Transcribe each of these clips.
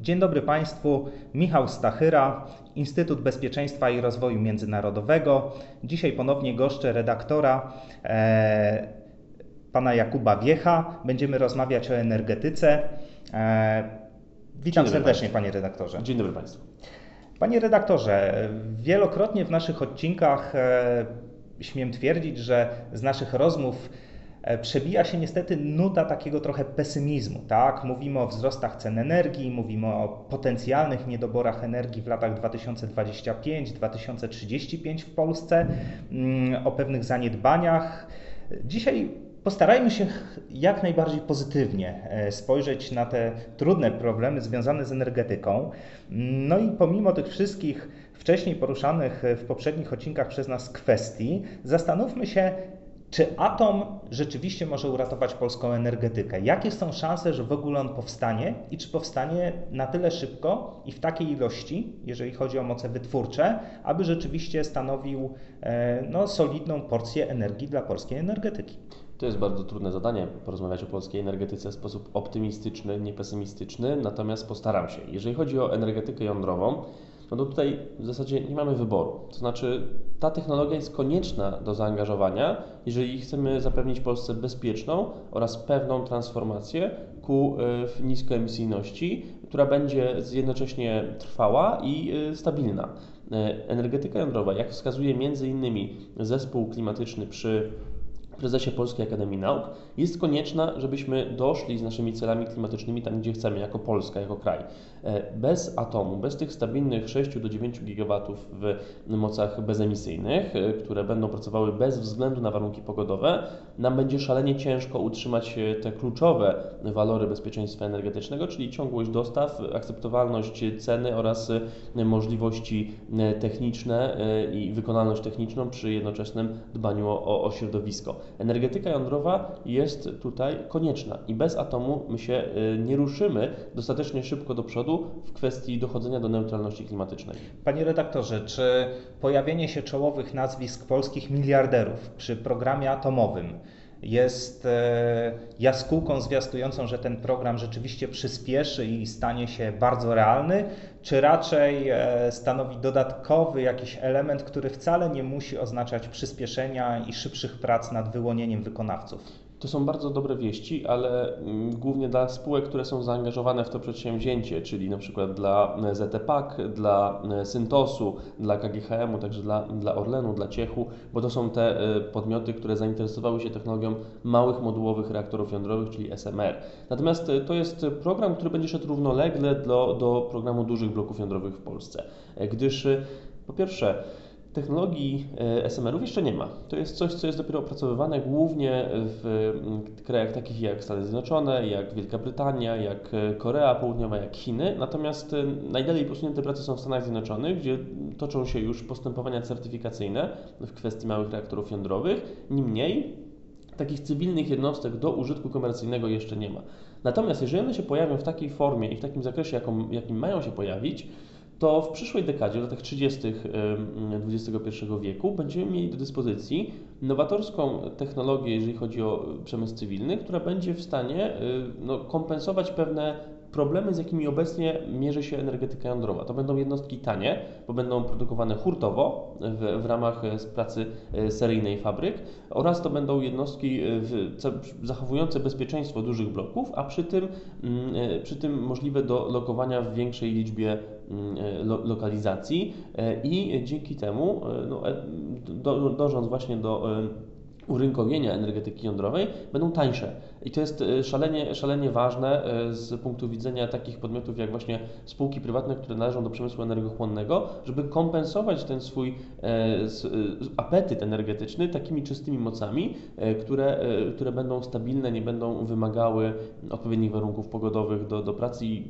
Dzień dobry Państwu, Michał Stachyra, Instytut Bezpieczeństwa i Rozwoju Międzynarodowego. Dzisiaj ponownie goszczę redaktora e, pana Jakuba Wiecha. Będziemy rozmawiać o energetyce. E, witam serdecznie Państwu. panie redaktorze. Dzień dobry Państwu. Panie redaktorze, wielokrotnie w naszych odcinkach e, śmiem twierdzić, że z naszych rozmów przebija się niestety nuta takiego trochę pesymizmu. Tak? Mówimy o wzrostach cen energii, mówimy o potencjalnych niedoborach energii w latach 2025-2035 w Polsce, mm, o pewnych zaniedbaniach. Dzisiaj Postarajmy się jak najbardziej pozytywnie e, spojrzeć na te trudne problemy związane z energetyką. No i pomimo tych wszystkich wcześniej poruszanych w poprzednich odcinkach przez nas kwestii, zastanówmy się, czy atom rzeczywiście może uratować polską energetykę? Jakie są szanse, że w ogóle on powstanie i czy powstanie na tyle szybko i w takiej ilości, jeżeli chodzi o moce wytwórcze, aby rzeczywiście stanowił e, no, solidną porcję energii dla polskiej energetyki? To jest bardzo trudne zadanie, porozmawiać o polskiej energetyce w sposób optymistyczny, nie pesymistyczny, natomiast postaram się. Jeżeli chodzi o energetykę jądrową, no to tutaj w zasadzie nie mamy wyboru. To znaczy, ta technologia jest konieczna do zaangażowania, jeżeli chcemy zapewnić Polsce bezpieczną oraz pewną transformację ku y, niskoemisyjności, która będzie jednocześnie trwała i y, stabilna. Y, energetyka jądrowa, jak wskazuje między innymi zespół klimatyczny przy prezesie Polskiej Akademii Nauk, jest konieczna, żebyśmy doszli z naszymi celami klimatycznymi tam, gdzie chcemy, jako Polska, jako kraj. E, bez atomu, bez tych stabilnych 6 do 9 gigawatów w mocach bezemisyjnych, e, które będą pracowały bez względu na warunki pogodowe, nam będzie szalenie ciężko utrzymać e, te kluczowe walory bezpieczeństwa energetycznego, czyli ciągłość dostaw, akceptowalność ceny oraz możliwości techniczne i wykonalność techniczną przy jednoczesnym dbaniu o, o środowisko. Energetyka jądrowa jest tutaj konieczna i bez atomu my się nie ruszymy dostatecznie szybko do przodu w kwestii dochodzenia do neutralności klimatycznej. Panie redaktorze, czy pojawienie się czołowych nazwisk polskich miliarderów przy programie atomowym jest e, jaskółką zwiastującą, że ten program rzeczywiście przyspieszy i stanie się bardzo realny, czy raczej e, stanowi dodatkowy jakiś element, który wcale nie musi oznaczać przyspieszenia i szybszych prac nad wyłonieniem wykonawców? To są bardzo dobre wieści, ale mm, głównie dla spółek, które są zaangażowane w to przedsięwzięcie, czyli na przykład dla e, ZTPAK, dla e, Syntosu, dla KGHM-u, także dla, dla Orlenu, dla Ciechu, bo to są te e, podmioty, które zainteresowały się technologią małych modułowych reaktorów jądrowych, czyli SMR. Natomiast to jest program, który będzie szedł równolegle do, do programu dużych bloków jądrowych w Polsce, gdyż po pierwsze, Technologii e, SMR-ów jeszcze nie ma. To jest coś, co jest dopiero opracowywane głównie w krajach takich jak Stany Zjednoczone, jak Wielka Brytania, jak e, Korea Południowa, jak Chiny. Natomiast e, najdalej posunięte prace są w Stanach Zjednoczonych, gdzie toczą się już postępowania certyfikacyjne w kwestii małych reaktorów jądrowych. Niemniej takich cywilnych jednostek do użytku komercyjnego jeszcze nie ma. Natomiast jeżeli one się pojawią w takiej formie i w takim zakresie, jaką, jakim mają się pojawić, to w przyszłej dekadzie, w latach 30. XXI wieku, będziemy mieli do dyspozycji nowatorską technologię, jeżeli chodzi o przemysł cywilny, która będzie w stanie no, kompensować pewne problemy, z jakimi obecnie mierzy się energetyka jądrowa. To będą jednostki tanie, bo będą produkowane hurtowo w, w ramach pracy seryjnej fabryk oraz to będą jednostki w, zachowujące bezpieczeństwo dużych bloków, a przy tym, przy tym możliwe do lokowania w większej liczbie lo, lokalizacji i dzięki temu no, do, dążąc właśnie do urynkowienia energetyki jądrowej będą tańsze. I to jest e, szalenie, szalenie ważne e, z punktu widzenia takich podmiotów jak właśnie spółki prywatne, które należą do przemysłu energochłonnego, żeby kompensować ten swój e, apetyt energetyczny takimi czystymi mocami, które, które będą stabilne, nie będą wymagały odpowiednich warunków pogodowych do, do pracy i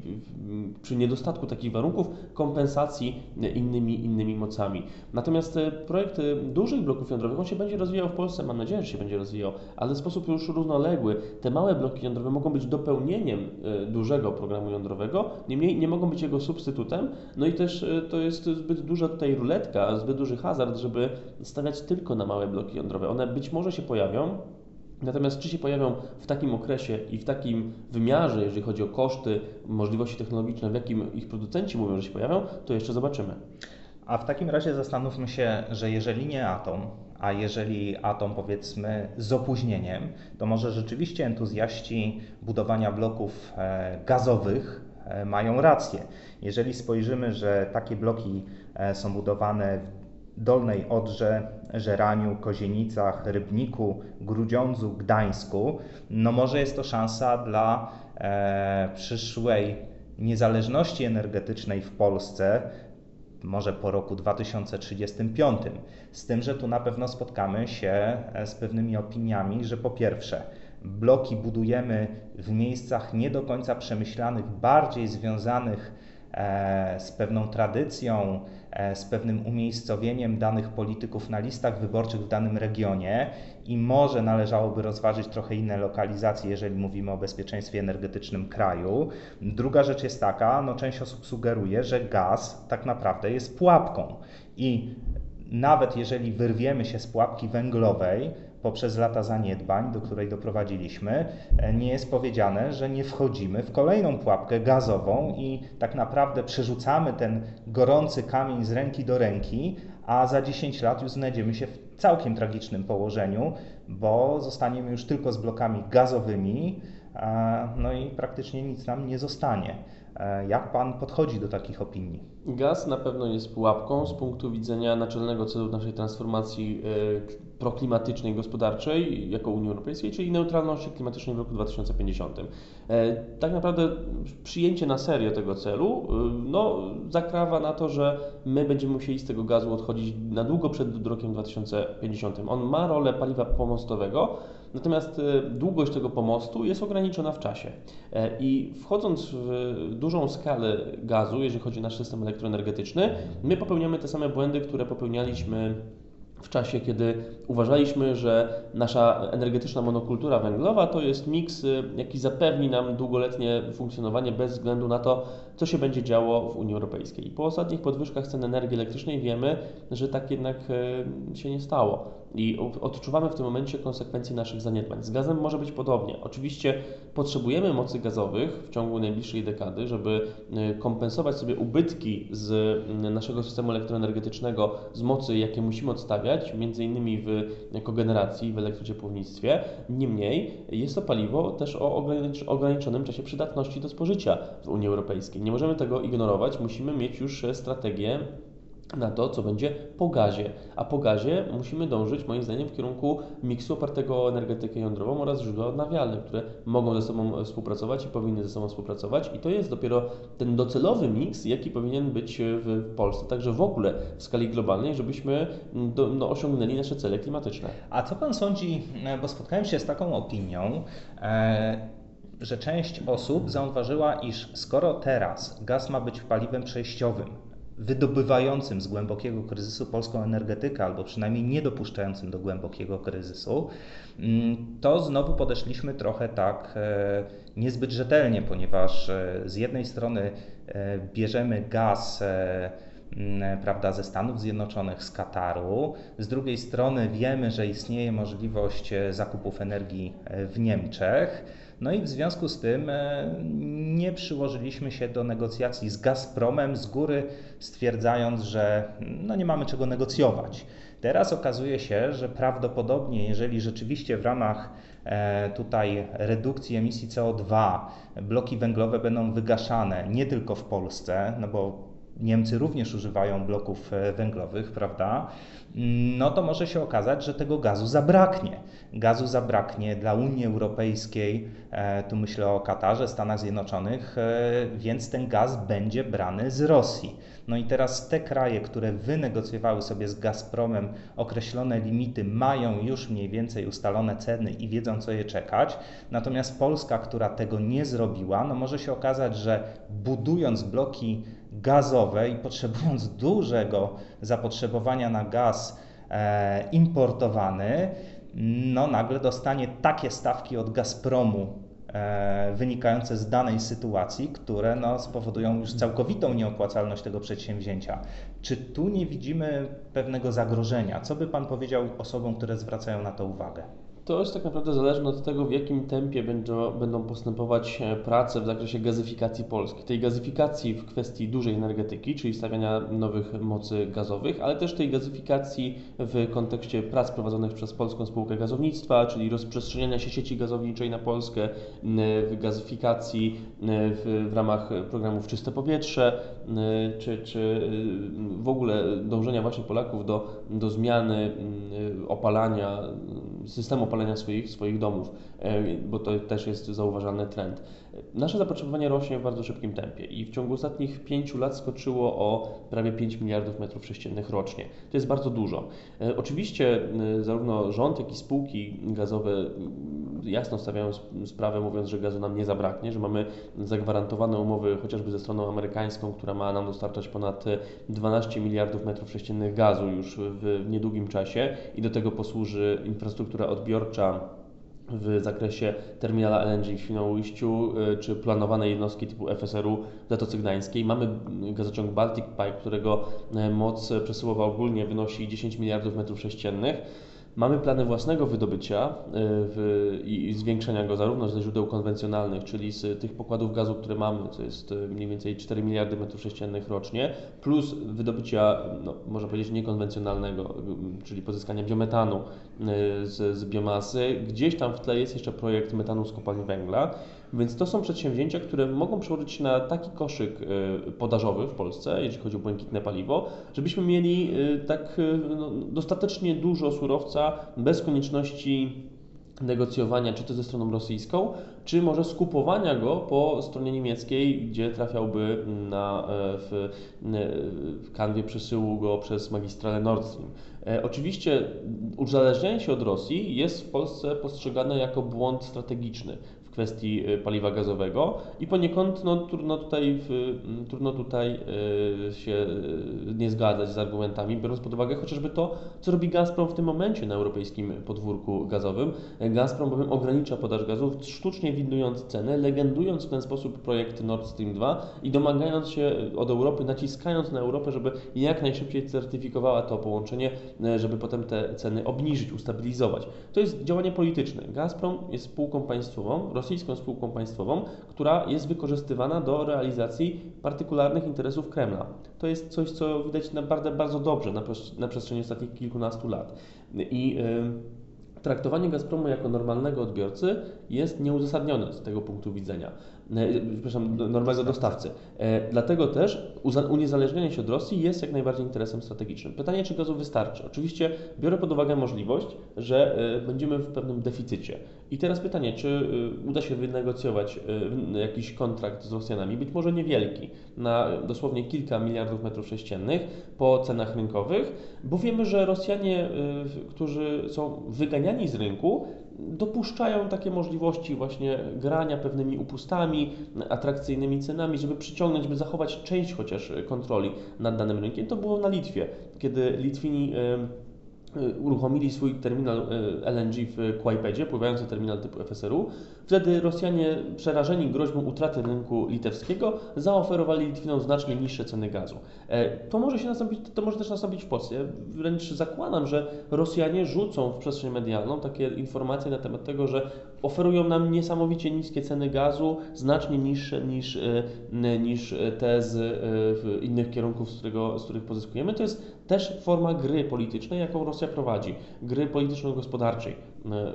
przy niedostatku takich warunków kompensacji innymi, innymi mocami. Natomiast projekt dużych bloków jądrowych, on się będzie rozwijał w Polsce, mam nadzieję, że się będzie rozwijał, ale w sposób już równoległy te małe bloki jądrowe mogą być dopełnieniem e, dużego programu jądrowego, niemniej nie mogą być jego substytutem. No i też e, to jest zbyt duża tutaj ruletka, zbyt duży hazard, żeby stawiać tylko na małe bloki jądrowe. One być może się pojawią, Natomiast czy się pojawią w takim okresie i w takim wymiarze, jeżeli chodzi o koszty, możliwości technologiczne, w jakim ich producenci mówią, że się pojawią, to jeszcze zobaczymy. A w takim razie zastanówmy się, że jeżeli nie atom, a jeżeli atom powiedzmy z opóźnieniem, to może rzeczywiście entuzjaści budowania bloków e, gazowych e, mają rację. Jeżeli spojrzymy, że takie bloki e, są budowane w Dolnej Odrze, Żeraniu, Kozienicach, Rybniku, Grudziądzu, Gdańsku, no może jest to szansa dla przyszłej niezależności energetycznej w Polsce, może po roku 2035. Z tym, że tu na pewno spotkamy się e, z pewnymi opiniami, że po pierwsze, bloki budujemy w miejscach nie do końca przemyślanych, bardziej związanych e, z pewną tradycją, z pewnym umiejscowieniem danych polityków na listach wyborczych w danym regionie i może należałoby rozważyć trochę inne lokalizacje, jeżeli mówimy o bezpieczeństwie energetycznym kraju. Druga rzecz jest taka, no część osób sugeruje, że gaz tak naprawdę jest pułapką i nawet jeżeli wyrwiemy się z pułapki węglowej, poprzez lata zaniedbań, do której doprowadziliśmy, e, nie jest powiedziane, że nie wchodzimy w kolejną pułapkę gazową i tak naprawdę przerzucamy ten gorący kamień z ręki do ręki, a za 10 lat już znajdziemy się w całkiem tragicznym położeniu, bo zostaniemy już tylko z blokami gazowymi, no i praktycznie nic nam nie zostanie. E, jak Pan podchodzi do takich opinii? Gaz na pewno jest pułapką z punktu widzenia naczelnego celu naszej transformacji e, proklimatycznej, gospodarczej jako Unii Europejskiej, czyli neutralności klimatycznej w roku 2050. E, tak naprawdę przyjęcie na serio tego celu no, zakrawa na to, że my będziemy musieli z tego gazu odchodzić na długo przed rokiem 2050. On ma rolę paliwa pomostowego, Natomiast e, długość tego pomostu jest ograniczona w czasie. E, I wchodząc w dużą skalę gazu, jeżeli chodzi o nasz system elektroenergetyczny, my popełniamy te same błędy, które popełnialiśmy w czasie, kiedy uważaliśmy, że nasza energetyczna monokultura węglowa to jest miks, y, jaki zapewni nam długoletnie funkcjonowanie bez względu na to, co się będzie działo w Unii Europejskiej. Po ostatnich podwyżkach cen energii elektrycznej wiemy, że tak jednak y, się nie stało. I odczuwamy w tym momencie konsekwencje naszych zaniedbań. Z gazem może być podobnie. Oczywiście potrzebujemy mocy gazowych w ciągu najbliższej dekady, żeby y, kompensować sobie ubytki z naszego systemu elektroenergetycznego z mocy, jakie musimy odstawiać, między innymi w kogeneracji, w elektrociepłownictwie. Niemniej jest to paliwo też o ograniczonym czasie przydatności do spożycia w Unii Europejskiej. Nie możemy tego ignorować, musimy mieć już strategię na to, co będzie po gazie. A po gazie musimy dążyć, moim zdaniem, w kierunku miksu opartego o energetykę jądrową oraz źródła odnawialne, które mogą ze sobą współpracować i powinny ze sobą współpracować. I to jest dopiero ten docelowy miks, jaki powinien być w Polsce, także w ogóle w skali globalnej, żebyśmy do, no, osiągnęli nasze cele klimatyczne. A co Pan sądzi, e, bo spotkałem się z taką opinią, e, że część osób zauważyła, iż skoro teraz gaz ma być paliwem przejściowym, wydobywającym z głębokiego kryzysu polską energetykę, albo przynajmniej nie dopuszczającym do głębokiego kryzysu, mm, to znowu podeszliśmy trochę tak e, niezbyt rzetelnie, ponieważ e, z jednej strony e, bierzemy gaz mm, prawda, ze Stanów Zjednoczonych, z Kataru. Z drugiej strony wiemy, że istnieje możliwość zakupów energii w Niemczech. No i w związku z tym e, nie przyłożyliśmy się do negocjacji z Gazpromem z góry, stwierdzając, że no nie mamy czego negocjować. Teraz okazuje się, że prawdopodobnie, jeżeli rzeczywiście w ramach e, tutaj redukcji emisji CO2 bloki węglowe będą wygaszane nie tylko w Polsce, no bo Niemcy również używają bloków e, węglowych, prawda? No to może się okazać, że tego gazu zabraknie. Gazu zabraknie dla Unii Europejskiej, e, tu myślę o Katarze, Stanach Zjednoczonych, e, więc ten gaz będzie brany z Rosji. No i teraz te kraje, które wynegocjowały sobie z Gazpromem określone limity, mają już mniej więcej ustalone ceny i wiedzą, co je czekać. Natomiast Polska, która tego nie zrobiła, no może się okazać, że budując bloki gazowe i potrzebując dużego zapotrzebowania na gaz e, importowany, no nagle dostanie takie stawki od Gazpromu e, wynikające z danej sytuacji, które no, spowodują już całkowitą nieopłacalność tego przedsięwzięcia. Czy tu nie widzimy pewnego zagrożenia? Co by Pan powiedział osobom, które zwracają na to uwagę? To jest tak naprawdę zależne od tego, w jakim tempie będą, będą postępować e, prace w zakresie gazyfikacji Polski. Tej gazyfikacji w kwestii dużej energetyki, czyli stawiania nowych mocy gazowych, ale też tej gazyfikacji w kontekście prac prowadzonych przez Polską Spółkę Gazownictwa, czyli rozprzestrzeniania się sieci gazowniczej na Polskę, w gazyfikacji w, w ramach programów Czyste Powietrze, czy, czy w ogóle dążenia właśnie Polaków do, do zmiany opalania, systemu opalania swoich, swoich domów, e, bo to też jest zauważalny trend. Nasze zapotrzebowanie rośnie w bardzo szybkim tempie i w ciągu ostatnich pięciu lat skoczyło o prawie 5 miliardów metrów sześciennych rocznie. To jest bardzo dużo. E, oczywiście e, zarówno rząd, jak i spółki gazowe jasno stawiają sprawę, mówiąc, że gazu nam nie zabraknie, że mamy zagwarantowane umowy chociażby ze stroną amerykańską, która ma nam dostarczać ponad 12 miliardów metrów sześciennych gazu już w niedługim czasie i do tego posłuży infrastruktura odbiorcza w zakresie terminala LNG w Świnoujściu, y, czy planowane jednostki typu FSRU w Zatoce Gdańskiej. Mamy gazociąg Baltic Pipe, którego y, moc przesyłowa ogólnie wynosi 10 miliardów metrów sześciennych. Mamy plany własnego wydobycia y, w, i zwiększenia go zarówno ze źródeł konwencjonalnych, czyli z tych pokładów gazu, które mamy, to jest y, mniej więcej 4 miliardy metrów sześciennych rocznie, plus wydobycia, no, można powiedzieć, niekonwencjonalnego, czyli pozyskania biometanu z, z biomasy. Gdzieś tam w tle jest jeszcze projekt metanu z kopalni węgla. Więc to są przedsięwzięcia, które mogą przełożyć się na taki koszyk y, podażowy w Polsce, jeśli chodzi o błękitne paliwo, żebyśmy mieli y, tak y, no, dostatecznie dużo surowca bez konieczności negocjowania, czy to ze stroną rosyjską, czy może skupowania go po stronie niemieckiej, gdzie trafiałby na, e, w, w kanwie przesyłu go przez magistralę Nord Stream. E, oczywiście uzależnianie się od Rosji jest w Polsce postrzegane jako błąd strategiczny kwestii y, paliwa gazowego i poniekąd no, trudno, tutaj, trudno tutaj y, się y, nie zgadzać z argumentami, biorąc pod uwagę chociażby to, co robi Gazprom w tym momencie na europejskim podwórku gazowym. Gazprom bowiem ogranicza podaż gazów, sztucznie windując ceny, legendując w ten sposób projekt Nord Stream 2 i domagając się od Europy, naciskając na Europę, żeby jak najszybciej certyfikowała to połączenie, żeby potem te ceny obniżyć, ustabilizować. To jest działanie polityczne. Gazprom jest spółką państwową, rosyjską spółką państwową, która jest wykorzystywana do realizacji partykularnych interesów Kremla. To jest coś, co widać naprawdę bardzo dobrze na, na przestrzeni ostatnich kilkunastu lat. I yy, traktowanie Gazpromu jako normalnego odbiorcy jest nieuzasadnione z tego punktu widzenia. E, przepraszam, normalnego dostawcy. E, dlatego też uniezależnienie się od Rosji jest jak najbardziej interesem strategicznym. Pytanie, czy gazu wystarczy? Oczywiście biorę pod uwagę możliwość, że e, będziemy w pewnym deficycie. I teraz pytanie, czy uda się wynegocjować jakiś kontrakt z Rosjanami, być może niewielki, na dosłownie kilka miliardów metrów sześciennych po cenach rynkowych, bo wiemy, że Rosjanie, którzy są wyganiani z rynku, dopuszczają takie możliwości właśnie grania pewnymi upustami, atrakcyjnymi cenami, żeby przyciągnąć, by zachować część chociaż kontroli nad danym rynkiem. To było na Litwie, kiedy Litwini uruchomili swój terminal LNG w Kłajpedzie, pływający terminal typu FSRU. Wtedy Rosjanie, przerażeni groźbą utraty rynku litewskiego, zaoferowali Litwinom znacznie niższe ceny gazu. E, to może, się nastąpić, to może też nastąpić w Polsce. Wręcz zakładam, że Rosjanie rzucą w przestrzeń medialną takie informacje na temat tego, że oferują nam niesamowicie niskie ceny gazu, znacznie niższe niż, e, niż te z e, innych kierunków, z, którego, z których pozyskujemy. To jest też forma gry politycznej, jaką Rosja prowadzi, gry polityczno-gospodarczej,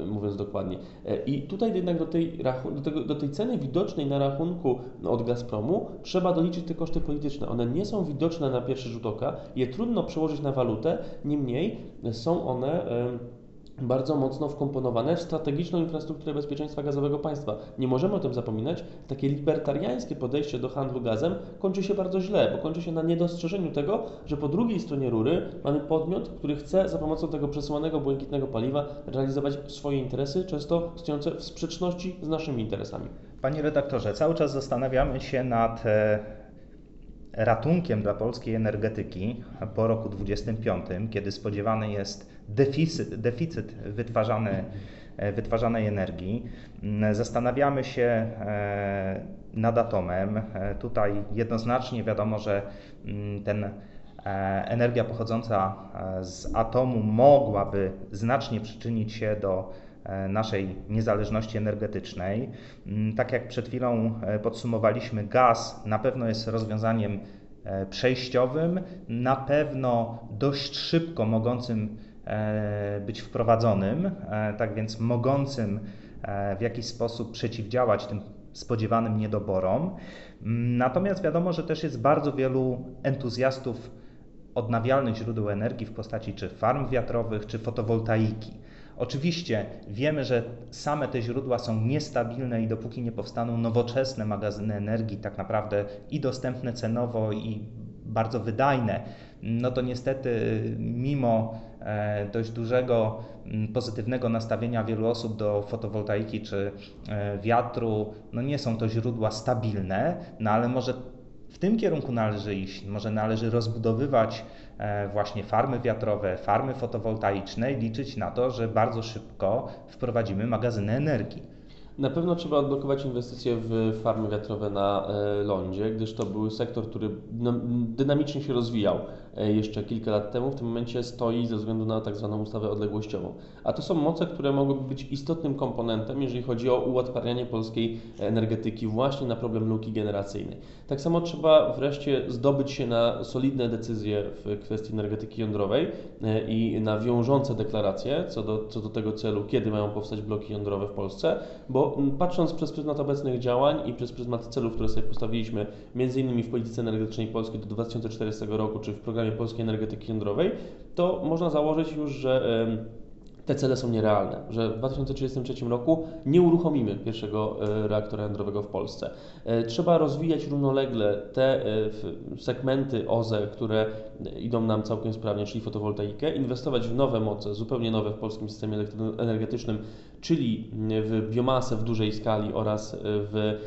mówiąc dokładnie. I tutaj jednak do tej, do, tego, do tej ceny widocznej na rachunku od Gazpromu trzeba doliczyć te koszty polityczne. One nie są widoczne na pierwszy rzut oka, je trudno przełożyć na walutę, niemniej są one bardzo mocno wkomponowane w strategiczną infrastrukturę bezpieczeństwa gazowego państwa. Nie możemy o tym zapominać. Takie libertariańskie podejście do handlu gazem kończy się bardzo źle, bo kończy się na niedostrzeżeniu tego, że po drugiej stronie rury mamy podmiot, który chce za pomocą tego przesyłanego błękitnego paliwa realizować swoje interesy, często stojące w sprzeczności z naszymi interesami. Panie redaktorze, cały czas zastanawiamy się nad e, ratunkiem dla polskiej energetyki po roku 2025, kiedy spodziewany jest deficyt, deficyt wytwarzany, e, wytwarzanej energii. Mm, zastanawiamy się e, nad atomem. E, tutaj jednoznacznie wiadomo, że mm, ten energia pochodząca z atomu mogłaby znacznie przyczynić się do naszej niezależności energetycznej. Mm, tak jak przed chwilą podsumowaliśmy, gaz na pewno jest rozwiązaniem przejściowym, na pewno dość szybko mogącym być wprowadzonym, tak więc mogącym w jakiś sposób przeciwdziałać tym spodziewanym niedoborom. Natomiast wiadomo, że też jest bardzo wielu entuzjastów odnawialnych źródeł energii w postaci czy farm wiatrowych, czy fotowoltaiki. Oczywiście wiemy, że same te źródła są niestabilne i dopóki nie powstaną nowoczesne magazyny energii, tak naprawdę i dostępne cenowo, i bardzo wydajne, no to niestety mimo e, dość dużego pozytywnego nastawienia wielu osób do fotowoltaiki czy e, wiatru, no nie są to źródła stabilne, no ale może w tym kierunku należy iść, może należy rozbudowywać e, właśnie farmy wiatrowe, farmy fotowoltaiczne i liczyć na to, że bardzo szybko wprowadzimy magazyny energii. Na pewno trzeba odblokować inwestycje w farmy wiatrowe na e, lądzie, gdyż to był sektor, który no, dynamicznie się rozwijał. e, jeszcze kilka lat temu. W tym momencie stoi ze względu na tak zwaną ustawę odległościową. A to są moce, które mogłyby być istotnym komponentem, jeżeli chodzi o ułatwianie polskiej energetyki właśnie na problem luki generacyjnej. Tak samo trzeba wreszcie zdobyć się na solidne decyzje w kwestii energetyki jądrowej e, i na wiążące deklaracje co do, co do tego celu, kiedy mają powstać bloki jądrowe w Polsce, bo patrząc przez pryzmat obecnych działań i przez pryzmat celów, które sobie postawiliśmy, między innymi w polityce energetycznej Polski do 2040 roku, czy w programie Polskiej Energetyki Jądrowej, to można założyć już, że te cele są nierealne, że w 2033 roku nie uruchomimy pierwszego e, reaktora jądrowego w Polsce. E, trzeba rozwijać równolegle te e, segmenty OZE, które idą nam całkiem sprawnie, czyli fotowoltaikę, inwestować w nowe moce, zupełnie nowe w polskim systemie energetycznym, czyli w biomasę w dużej skali oraz w,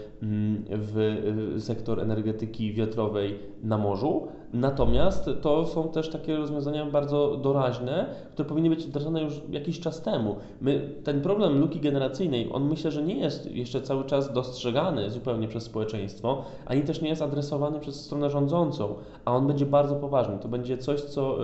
w sektor energetyki wiatrowej na morzu. Natomiast to są też takie rozwiązania bardzo doraźne, które powinny być wdrażane już jakiś czas temu. My, ten problem luki generacyjnej, on myślę, że nie jest jeszcze cały czas dostrzegany zupełnie przez społeczeństwo, ani też nie jest adresowany przez stronę rządzącą, a on będzie bardzo poważny. To będzie coś, co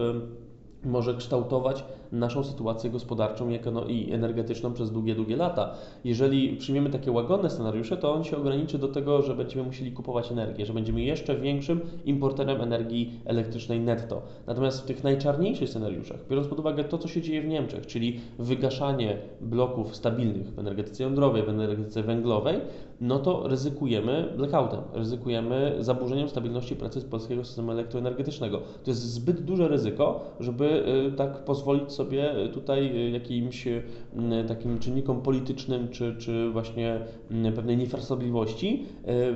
może kształtować naszą sytuację gospodarczą i energetyczną przez długie, długie lata. Jeżeli przyjmiemy takie łagodne scenariusze, to on się ograniczy do tego, że będziemy musieli kupować energię, że będziemy jeszcze większym importerem energii elektrycznej netto. Natomiast w tych najczarniejszych scenariuszach, biorąc pod uwagę to, co się dzieje w Niemczech, czyli wygaszanie bloków stabilnych w energetyce jądrowej, w energetyce węglowej, no to ryzykujemy blackoutem, ryzykujemy zaburzeniem stabilności pracy polskiego systemu elektroenergetycznego. To jest zbyt duże ryzyko, żeby y, tak pozwolić sobie tutaj y, jakimś y, takim czynnikom politycznym, czy, czy właśnie pewnej niefrasobliwości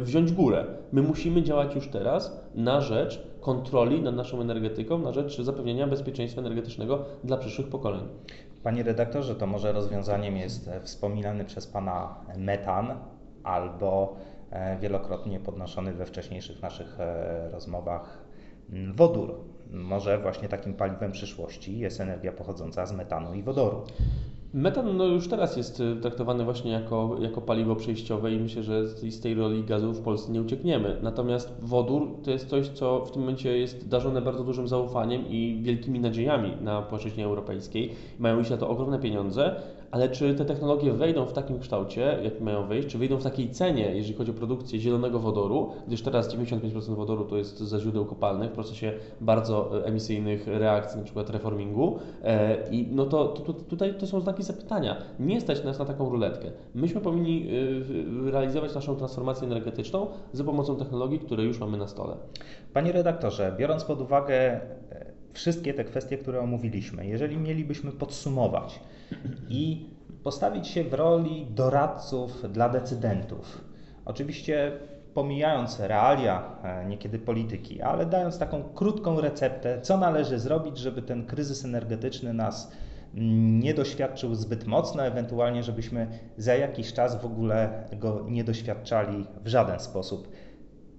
wziąć górę. My musimy działać już teraz na rzecz kontroli nad naszą energetyką, na rzecz zapewnienia bezpieczeństwa energetycznego dla przyszłych pokoleń. Panie redaktorze, to może rozwiązaniem jest wspominany przez Pana metan, albo e, wielokrotnie podnoszony we wcześniejszych naszych e, rozmowach wodór. Może właśnie takim paliwem przyszłości jest energia pochodząca z metanu i wodoru. Metan no już teraz jest y, traktowany właśnie jako, jako paliwo przejściowe i myślę, że z, tej roli gazu w Polsce nie uciekniemy. Natomiast wodór to jest coś, co w tym momencie jest darzone bardzo dużym zaufaniem i wielkimi nadziejami na płaszczyźnie europejskiej. Mają iść na to ogromne pieniądze, ale czy te technologie wejdą w takim kształcie, jak mają wejść, czy wyjdą w takiej cenie, jeżeli chodzi o produkcję zielonego wodoru, gdyż teraz 95% wodoru to jest za źródeł kopalnych w procesie bardzo e, emisyjnych reakcji, przykład reformingu. E, I no to, to, tutaj to są znaki zapytania. Nie stać nas na taką ruletkę. Myśmy powinni e, realizować naszą transformację energetyczną za pomocą technologii, które już mamy na stole. Panie redaktorze, biorąc pod uwagę wszystkie te kwestie, które omówiliśmy, jeżeli mielibyśmy podsumować i postawić się w roli doradców dla decydentów, oczywiście pomijając realia, e, niekiedy polityki, ale dając taką krótką receptę, co należy zrobić, żeby ten kryzys energetyczny nas nie doświadczył zbyt mocno, ewentualnie żebyśmy za jakiś czas w ogóle go nie doświadczali w żaden sposób.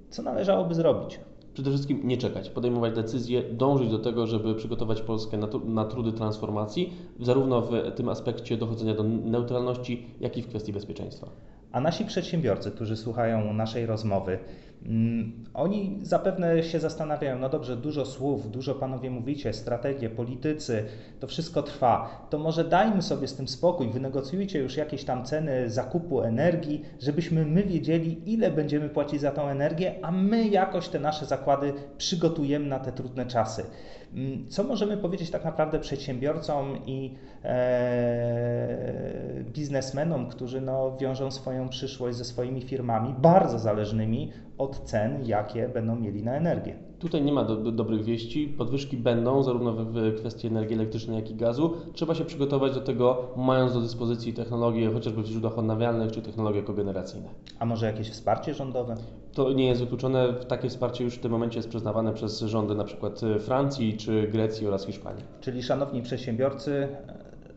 Co należałoby zrobić? przede wszystkim nie czekać, podejmować decyzje, dążyć do tego, żeby przygotować Polskę na, na, trudy transformacji, zarówno w tym aspekcie dochodzenia do neutralności, jak i w kwestii bezpieczeństwa. A nasi przedsiębiorcy, którzy słuchają naszej rozmowy, Mm, Oni zapewne się zastanawiają, no dobrze, dużo słów, dużo panowie mówicie, strategie, politycy, to wszystko trwa. To może dajmy sobie z tym spokój, wynegocjujcie już jakieś tam ceny zakupu energii, żebyśmy my wiedzieli, ile będziemy płacić za tą energię, a my jakoś te nasze zakłady przygotujemy na te trudne czasy. Mm, Co możemy powiedzieć tak naprawdę przedsiębiorcom i e, biznesmenom, którzy no, wiążą swoją przyszłość ze swoimi firmami, bardzo zależnymi od cen, jakie będą mieli na energię? Tutaj nie ma do, do, dobrych wieści. Podwyżki będą zarówno w, w kwestii energii elektrycznej, jak i gazu. Trzeba się przygotować do tego, mając do dyspozycji technologie chociażby w źródłach odnawialnych czy technologie kogeneracyjne. A może jakieś wsparcie rządowe? To nie jest wykluczone. Takie wsparcie już w tym momencie jest przyznawane przez rządy na przykład Francji czy Grecji oraz Hiszpanii. Czyli szanowni przedsiębiorcy,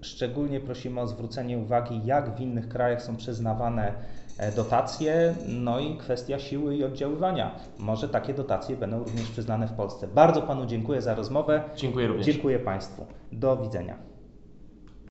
szczególnie prosimy o zwrócenie uwagi, jak w innych krajach są przyznawane dotacje, no i kwestia siły i oddziaływania. Może takie dotacje będą również przyznane w Polsce. Bardzo Panu dziękuję za rozmowę. Dziękuję również. Dziękuję Państwu. Do widzenia.